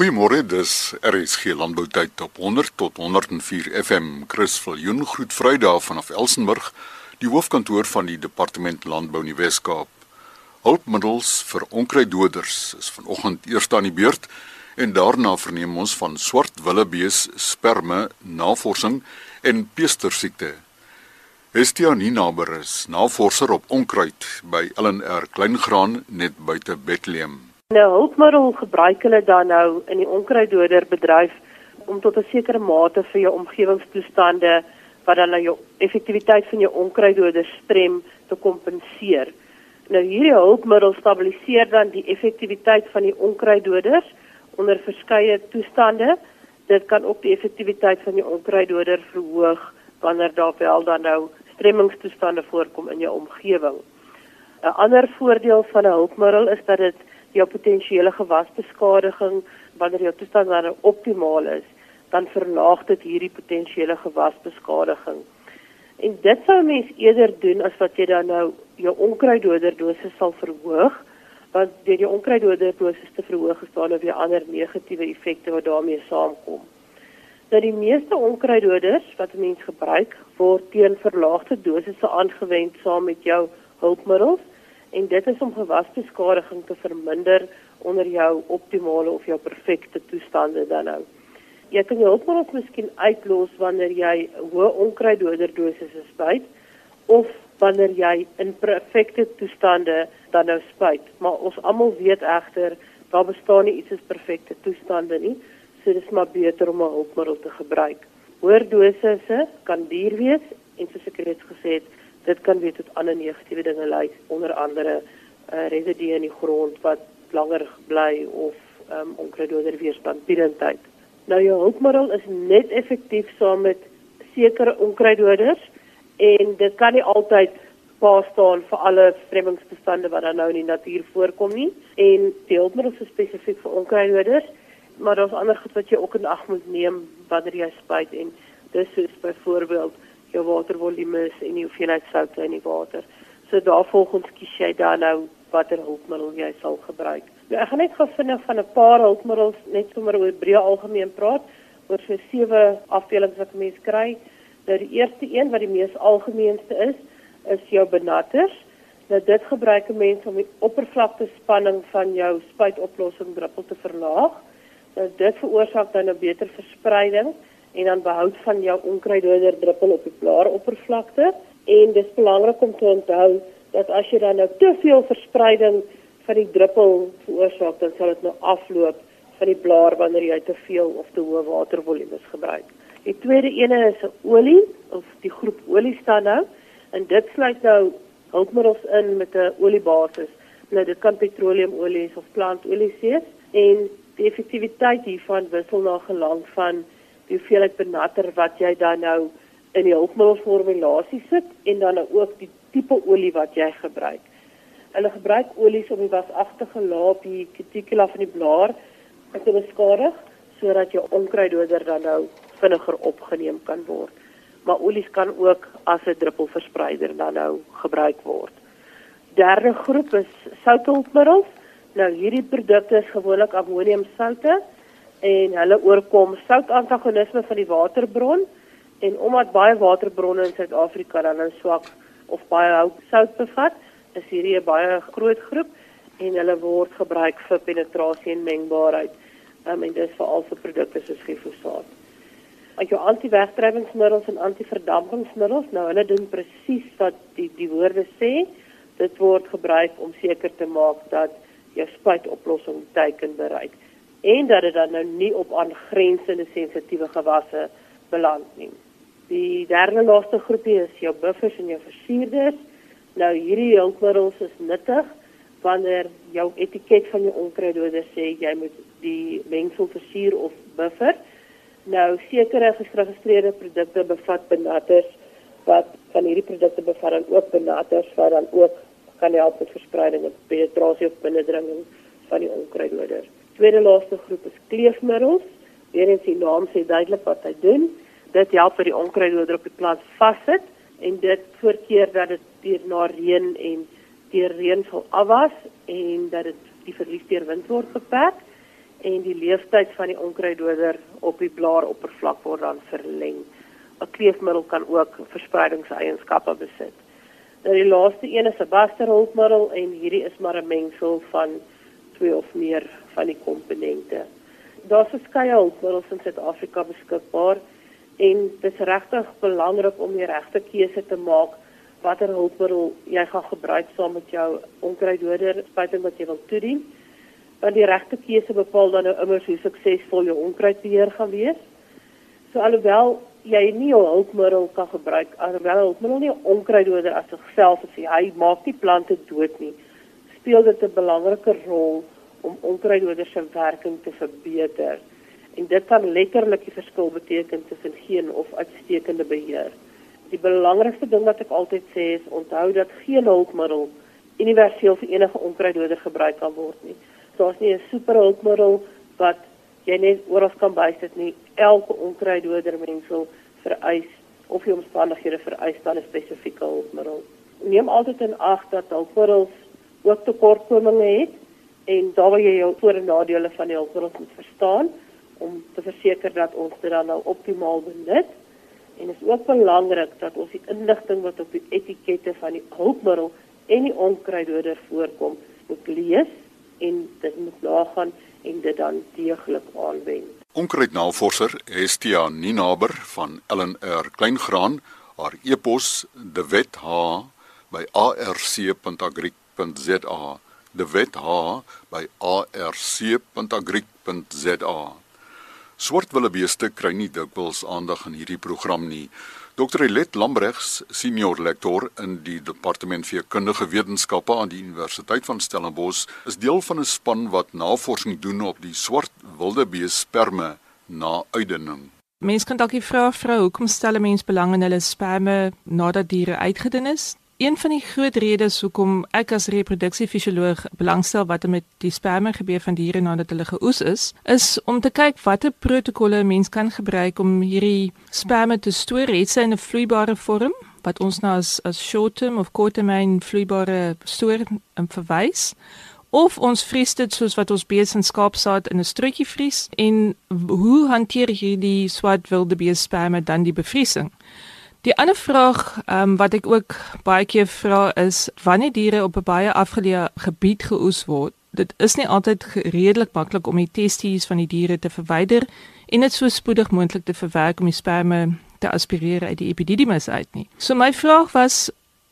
Goeiemôre, dis RSG Landboutyd op 100 tot 104 FM. Chris Viljoen groet Vrydag vanaf Elsenburg, die hoofkantoor van die Departement Landbou in die Wes-Kaap. Hulpmiddels vir onkruiddoders is vanoggend eers aan die beurt en daarna verneem ons van swart willebees sperme navorsing en peestersiekte. Estia Ninaber is navorser op onkruid by LNR Kleingraan net buite Bethlehem. Nou hulpmiddel gebruik hulle dan nou in die onkruiddoder bedryf om tot 'n sekere mate vir jou omgewingstoestande wat dan nou jou effektiwiteit van jou onkruiddoder strem te kompenseer. Nou hierdie hulpmiddel stabiliseer dan die effektiwiteit van die onkruiddoders onder verskeie toestande. Dit kan ook die effektiwiteit van die onkruiddoder verhoog wanneer daar wel dan nou stremmingstoestande voorkom in jou omgewing. 'n Ander voordeel van 'n hulpmiddel is dat dit jou potensiële gewasbeskadiging wanneer jou toestand dan optimaal is, dan verlaag dit hierdie potensiële gewasbeskadiging. En dit sou mens eerder doen as wat jy dan nou jou onkruiddoder dosis sal verhoog, want deur jou onkruiddoder dosis te verhoog staan er weer ander negatiewe effekte wat daarmee saamkom. Dat die meeste onkruiddoders wat 'n mens gebruik, word teen verlaagde dosisse aangewend saam met jou hulpmiddels en dit is om gewasbeskadiging te verminder onder jou optimale of jou perfekte toestande dan nou. Jy kan jou hulpmiddels miskien uitlos wanneer jy hoë onkruiddoder dosisse spuit of wanneer jy in perfekte toestande dan nou spuit. Maar ons almal weet egter daar bestaan nie iets as perfekte toestande nie, so dis maar beter om 'n hulpmiddel te gebruik. Hoër dosisse kan duur wees en soos ek reeds gesê het, dit kan weer tot ander negatiewe dinge lei onder andere uh, residue in die grond wat langer bly of um, onkruiddoder weerstandbiedendheid. Nou jou hulpmiddel is net effektief saam met sekere onkruiddoders en dit kan nie altyd pas staan vir alle stremmingsbestande wat dan nou in die natuur voorkom nie en die hulpmiddel is spesifiek vir onkruiddoders maar daar's ander goed wat jy ook in ag moet neem wanneer jy spuit en dis soos byvoorbeeld jou watervolume en die hoeveelheid sout in die water. So daarvolgens kies jy dan nou watter hulpmiddel jy sal gebruik. Nou ek gaan net gou vinnig van 'n paar hulpmiddels net sommer oor breë algemeen praat oor so sewe afdelings wat mense kry. Nou die eerste een wat die mees algemeenste is, is jou benatters. Nou dit gebruik mense om die oppervlakte spanning van jou spuitoplossing druppel te verlaag. Nou dit veroorsaak dan 'n beter verspreiding en dan behoud van jou onkruiddoder druppel op die blaaroppervlakte en dis belangrik om te onthou dat as jy dan nou te veel verspreiding van die druppel veroorsaak dan sal dit nou afloop van die blaar wanneer jy te veel of te hoë watervolumes gebruik. Die tweede ene is 'n olie of die groep olie staan nou en dit sluit nou hulpmiddels in met 'n oliebasis. Nou dit kan petroleumolie of plantolie wees en die effektiwiteit hiervan wissel na gelang van die hoeveelheid benatter wat jy dan nou in die hulpmiddelformulasie sit en dan nou ook die tipe olie wat jy gebruik. Hulle gebruik olies om die wasagtige laag die cuticula van die blaar te beskadig sodat jou onkruiddoder dan nou vinniger opgeneem kan word. Maar olies kan ook as 'n druppelverspreider dan nou gebruik word. Derde groep is southulpmiddels. Nou hierdie produkte is gewoonlik ammoniumsoute en hulle oorkom soutantagonisme van die waterbron en omdat baie waterbronne in Suid-Afrika dan 'n swak of baie hout sout bevat, is hierdie 'n baie groot groep en hulle word gebruik vir penetrasie en mengbaarheid. Um, en dis veral vir produkte soos glifosaat. As jou anti-wegdrywingsmiddels en anti-verdampingsmiddels, nou hulle doen presies wat die die woorde sê. Dit word gebruik om seker te maak dat jou spuitoplossing teiken bereik en dat dit dan nou nie op aangrensende sensitiewe gewasse beland nie. Die derde laaste groepie is jou buffers en jou versierders. Nou hierdie hulpmiddels is nuttig wanneer jou etiket van jou onkruiddoder sê jy moet die mengsel versier of buffer. Nou sekere geregistreerde produkte bevat benatters wat van hierdie produkte bevat dan ook benatters wat dan ook kan help met verspreiding en penetrasie of binnendringing van die onkruiddoder tweede laaste groep is kleefmiddels. Weerens die naam sê duidelik wat hy doen. Dit help vir die onkruiddoder op die plant vassit en dit voorkeer dat dit deur na reën en deur reën sal afwas en dat dit die verlies deur wind word beperk. en die leeftyd van die onkruiddoder op die blaaroppervlak word dan verleng. 'n Kleefmiddel kan ook verspreidingseienskappe besit. Nou die laaste een is 'n basterhulpmiddel en hierdie is maar 'n mengsel van twee of meer van die komponente. Daar's verskeie hulpmiddels in Suid-Afrika beskikbaar en dit is regtig belangrik om die regte keuse te maak watter hulpmiddel jy gaan gebruik saam met jou onkruiddoder spuiting wat jy wil toedien want die regte keuse bepaal dan nou immers hoe suksesvol jou onkruidbeheer gaan wees. So alhoewel jy nie 'n hulpmiddel kan gebruik, alhoewel 'n hulpmiddel nie 'n onkruiddoder as sigself is, hy maak die plante dood nie, speel dit 'n belangrike rol om onkruiddoder se werking te verbeter. En dit kan letterlik die verskil beteken tussen geen of uitstekende beheer. Die belangrikste ding wat ek altyd sê is onthou dat geen hulpmiddel universeel vir enige onkruiddoder gebruik kan word nie daar's nie 'n superhulpmiddel wat jy net oral kan bysit nie. Elke onkruiddoder mensel vereis of die omstandighede vereis dan 'n spesifieke hulpmiddel. Neem altyd in ag dat hulpmiddels ook tekortkominge het en daar waar jy jou voor- en nadele van die hulpmiddels moet verstaan om te verseker dat ons dit dan nou optimaal benut. En is ook belangrik dat ons die inligting wat op die etikette van die hulpmiddel en die onkruiddoder voorkom moet lees en dit moet nagaan en dit dan deeglik aanwend. Onkruidnavorser Estia Ninaber van LNR Kleingraan haar e-pos deweth@arc.agric.za deweth@arc.agric.za Swartwillebeeste kry nie dikwels aandag in hierdie program nie. Dr. Elet Lambrechts, senior lektor in die departement vir kundige wetenskappe aan die Universiteit van Stellenbosch, is deel van 'n span wat navorsing doen op die swart wildebees sperme na uitdunning. Mense kan dalk die vraag vra hoekom stel 'n mens belang in hulle sperme nadat diere uitgedun is? Een van die groot redes hoekom ek as reproduksiefisioloog belangstel wat met die sperma gebeur van diere nadat hulle geoes is, is om te kyk watter protokolle 'n mens kan gebruik om hierdie sperma te stoor, hetsy in 'n vloeibare vorm wat ons nou as as short-term of kort-termyn vloeibare stoor en verwys. Of ons vries dit soos wat ons bees en skaapsaad in 'n strootjie vries. En hoe hanteer hierdie swart wilde bees sperma dan die bevriesing? Die ander vraag um, wat ek ook baie keer vra is wanneer diere op 'n baie afgeleë gebied geoes word, dit is nie altyd redelik maklik om die testies van die diere te verwyder en dit so spoedig moontlik te verwerk om die sperme te aspireer uit die epididymis uit nie. So my vraag was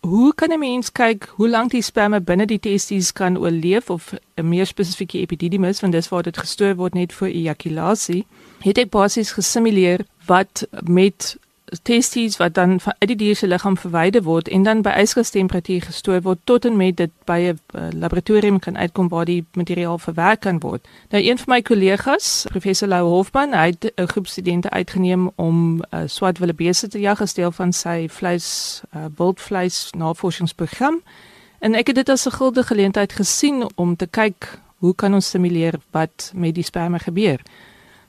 hoe kan 'n mens kyk hoe lank die sperme binne die testies kan oorleef of 'n meer spesifieke epididymis want dis waar dit gestoor word net voor ejakulasie. Het ek basies gesimuleer wat met testies wat dan uit die dier se liggaam verwyder word en dan by ysgastemperatuur gestoor word tot en met dit by 'n uh, laboratorium kan uitkom waar die materiaal verwerk kan word. Nou een van my kollegas, professor Lou Hofman, hy het 'n groep studente uitgeneem om uh, swartwille beeste te jag as deel van sy vleis uh, wildvleis navorsingsprogram. En ek het dit as 'n guldige geleentheid gesien om te kyk hoe kan ons simuleer wat met die sperma gebeur.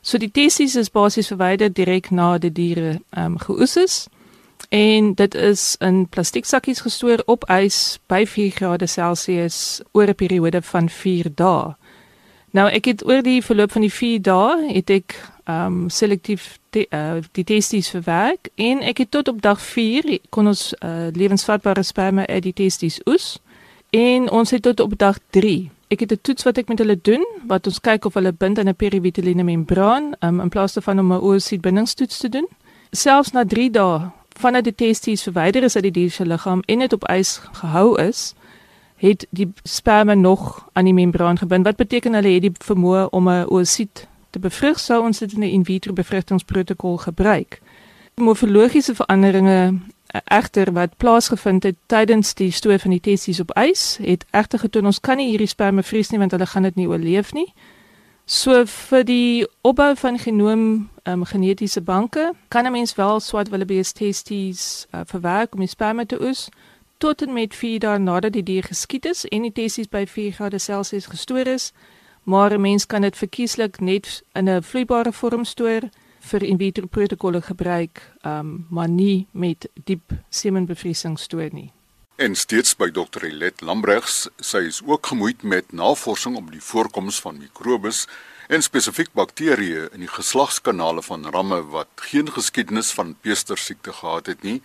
So die testis is basies verwyder direk na die diere ehm um, geoes is en dit is in plastieksakkies gestoor op ys by 4 grade Celsius oor 'n periode van 4 dae. Nou ek het oor die verloop van die 4 dae het ek ehm um, selektief te, uh, die testis verwerk en ek het tot op dag 4 kon ons uh, lewensvatbare sperma uit die testis oes en ons het tot op dag 3 ek het 'n toets wat ek met hulle doen wat ons kyk of hulle bind aan 'n periviteliene membraan um, in plaas daarvan om 'n oosit bindingstoets te doen. Selfs na 3 dae vanaf die testis verwyder is uit die dier se liggaam en dit op ys gehou is, het die sperma nog aan die membraan gebind. Wat beteken hulle het die vermoë om 'n oosit te bevrug sou ons dit in 'n in vitro bevrugtingsprotokol gebruik. Morfologiese veranderinge egter wat plaasgevind het tydens die stoor van die testies op ys het egter getoon ons kan nie hierdie sperma vries nie want hulle gaan dit nie oorleef nie. So vir die opbou van genoom um, genetiese banke kan 'n mens wel swart wildebeest testies uh, verwerk om die sperma te oes tot en met 4 dae nadat die dier geskiet is en die testies by 4 grade Celsius gestoor is. Maar 'n mens kan dit verkieslik net in 'n vloeibare vorm stoor vir in vitro protokolle gebruik, um, maar nie met diep semenbevriesing stoor nie. En steeds by Dr. Elet Lambrechts, sy is ook gemoeid met navorsing om die voorkoms van mikrobes en spesifiek bakterieë in die geslagskanale van ramme wat geen geskiedenis van peestersiekte gehad het nie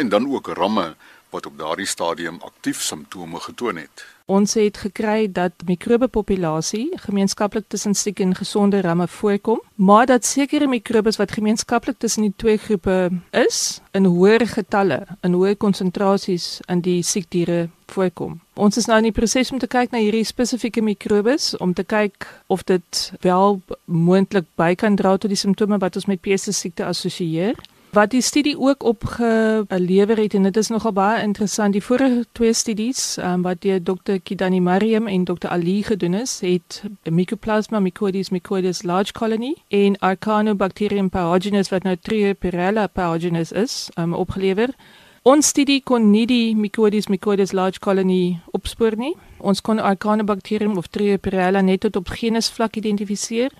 en dan ook ramme wat op daardie stadium aktief simptome getoon het. Ons het gekry dat mikrobepopulasie gemeenskaplik tussen siek en gesonde ramme voorkom, maar dat sekere mikrobes wat gemeenskaplik tussen die twee groepe is, in hoër getalle, in hoë konsentrasies in die siek diere voorkom. Ons is nou in die proses om te kyk na hierdie spesifieke mikrobes om te kyk of dit wel moontlik by kan dra tot die simptome wat ons met peste siekte assosieer. Wat die studie ook opgelewer het en dit is nogal baie interessant, die vorige twee studies um, wat deur Dr. Kidani Mariam en Dr. Ali gedoen is, het Mycoplasma mycoides mycoides large colony en Arcanobacterium pyogenes wat nou Trioperella pyogenes is, um, opgelewer. Ons studie kon nie die mycoides mycoides large colony opspoor nie. Ons kon Arcanobacterium of Trioperella net tot op genus vlak identifiseer.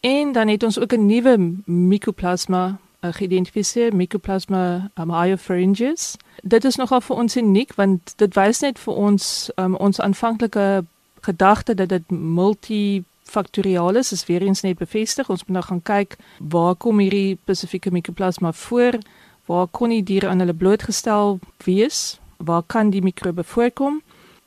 En dan het ons ook 'n nuwe Mycoplasma uh, geïdentifiseer Mycoplasma um, myopharyngeus. Dit is nogal vir ons uniek want dit wys net vir ons um, ons aanvanklike gedagte dat dit multifaktoriaal is, is weer eens net bevestig. Ons moet nou gaan kyk waar kom hierdie spesifieke Mycoplasma voor? Waar kon die diere aan hulle blootgestel wees? Waar kan die mikrobe voorkom?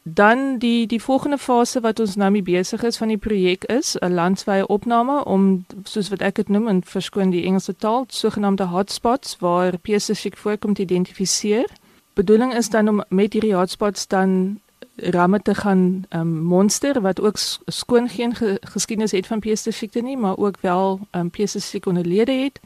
Dan die die volgende fase wat ons nou mee besig is van die projek is 'n landwyse opname om soos wat ek dit noem en verskoon die Engelse taal sogenaamde hotspots waar peste siek voorkom te identifiseer. Bedoeling is dan om met hierdie hotspots dan ramme te gaan um, monster wat ook skoon geen ge geskiedenis het van peste siekte nie, maar ook wel um, peste siek onderlede het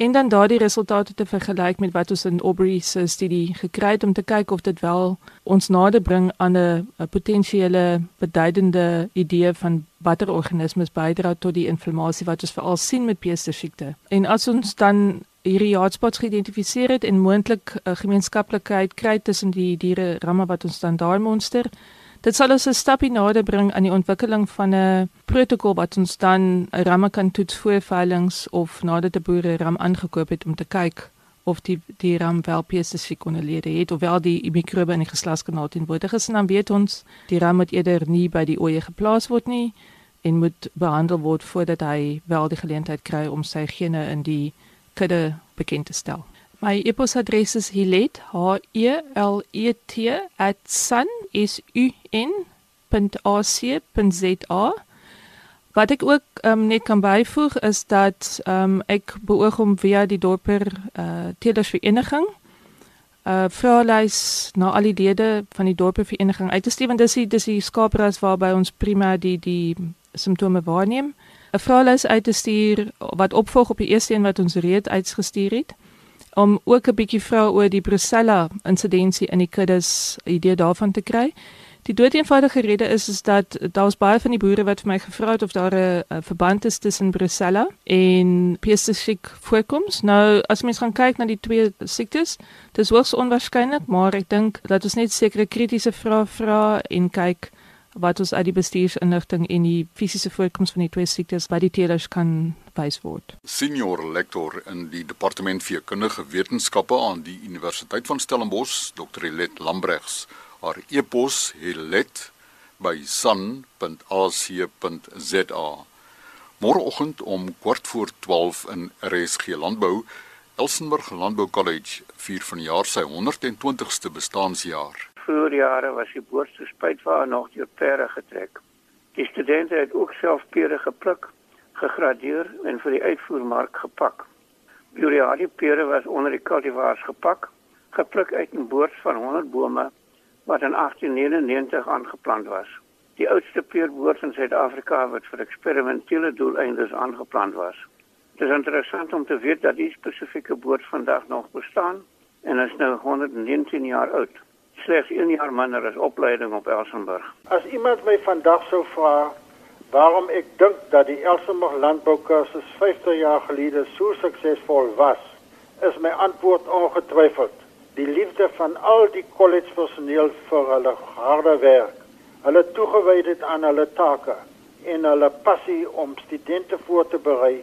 en dan daardie resultate te vergelyk met wat ons in Aubrey se studie gekry het om te kyk of dit wel ons nader bring aan 'n potensiële beduidende idee van watter organismes bydra tot die inflammasie wat ons veral sien met peste siekte. En as ons dan hierdie hotspots geïdentifiseer het en moontlik 'n gemeenskaplikheid kry tussen die diere ramme wat ons dan daar monster Dit sal ons 'n stapie nader bring aan die ontwikkeling van 'n protokol wat ons dan ramme kan toets voor veilings of nadat 'n boer 'n ram aangekoop het om te kyk of die die ram wel pestisiek onderlede het of wel die mikrobe in die geslagskanaal teenwoordig is en dan weet ons die ram moet eerder nie by die oeye geplaas word nie en moet behandel word voordat hy wel die geleentheid kry om sy gene in die kudde bekend te stel. My e-posadres is hilet h e l e t @sun.ac.za. Wat ek ook um, net kan byvoeg is dat um, ek beoog om via die dorper uh, teelersvereniging uh vraelys na al die lede van die dorpervereniging uit te stuur want dis die dis die skaapras waarby ons prima die die simptome waarneem. 'n Vraelys uit te stuur wat opvolg op die eerste een wat ons reeds uitgestuur het om ook 'n bietjie vra oor die Brucella insidensie in die kuddes idee daarvan te kry. Die doeteenvoudige rede is is dat daar's baie van die boere wat vir my gevra het of daar 'n verband is tussen Brucella en pestisiek voorkoms. Nou as mens gaan kyk na die twee siektes, dis hoogs onwaarskynlik, maar ek dink dat ons net sekere kritiese vrae vra en kyk wat ons uit die bestuursinligting en die fisiese voorkoms van die twee siektes by die teelers kan wys word. Senior lektor in die departement veekundige wetenskappe aan die Universiteit van Stellenbosch, Dr. Elet Lambrechts, haar e-pos helet@san.ac.za. Môreoggend om kwart voor 12 in RSG Landbou, Elsenburg Landbou College vier van jaar sy 120ste bestaanjaar vroeë jare was die boorste spuitwa nog deur pere getrek. Die studente het ook self pere gepluk, gegradeer en vir die uitvoermark gepak. Buriali pere was onder die cultivars gepak, gepluk uit 'n boors van 100 bome wat in 1899 aangeplant was. Die oudste peerboors in Suid-Afrika wat vir eksperimentele doeleindes aangeplant was. Dit is interessant om te weet dat die spesifieke boors vandag nog bestaan en is nou 119 jaar oud slegs 1 jaar minder as opleiding op Elsenburg. As iemand my vandag sou vra waarom ek dink dat die Elsenburg landboukursus 50 jaar gelede so suksesvol was, is my antwoord ongetwyfeld die liefde van al die kollegepersoneel vir hulle harde werk, hulle toegewydheid aan hulle take en hulle passie om studente voor te berei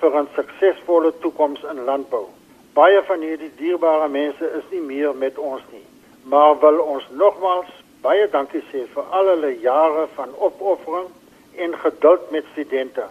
vir 'n suksesvolle toekoms in landbou. Baie van hierdie dierbare mense is nie meer met ons nie maar wil ons nogmaals baie dankie sê vir al hulle jare van opoffering en geduld met studente.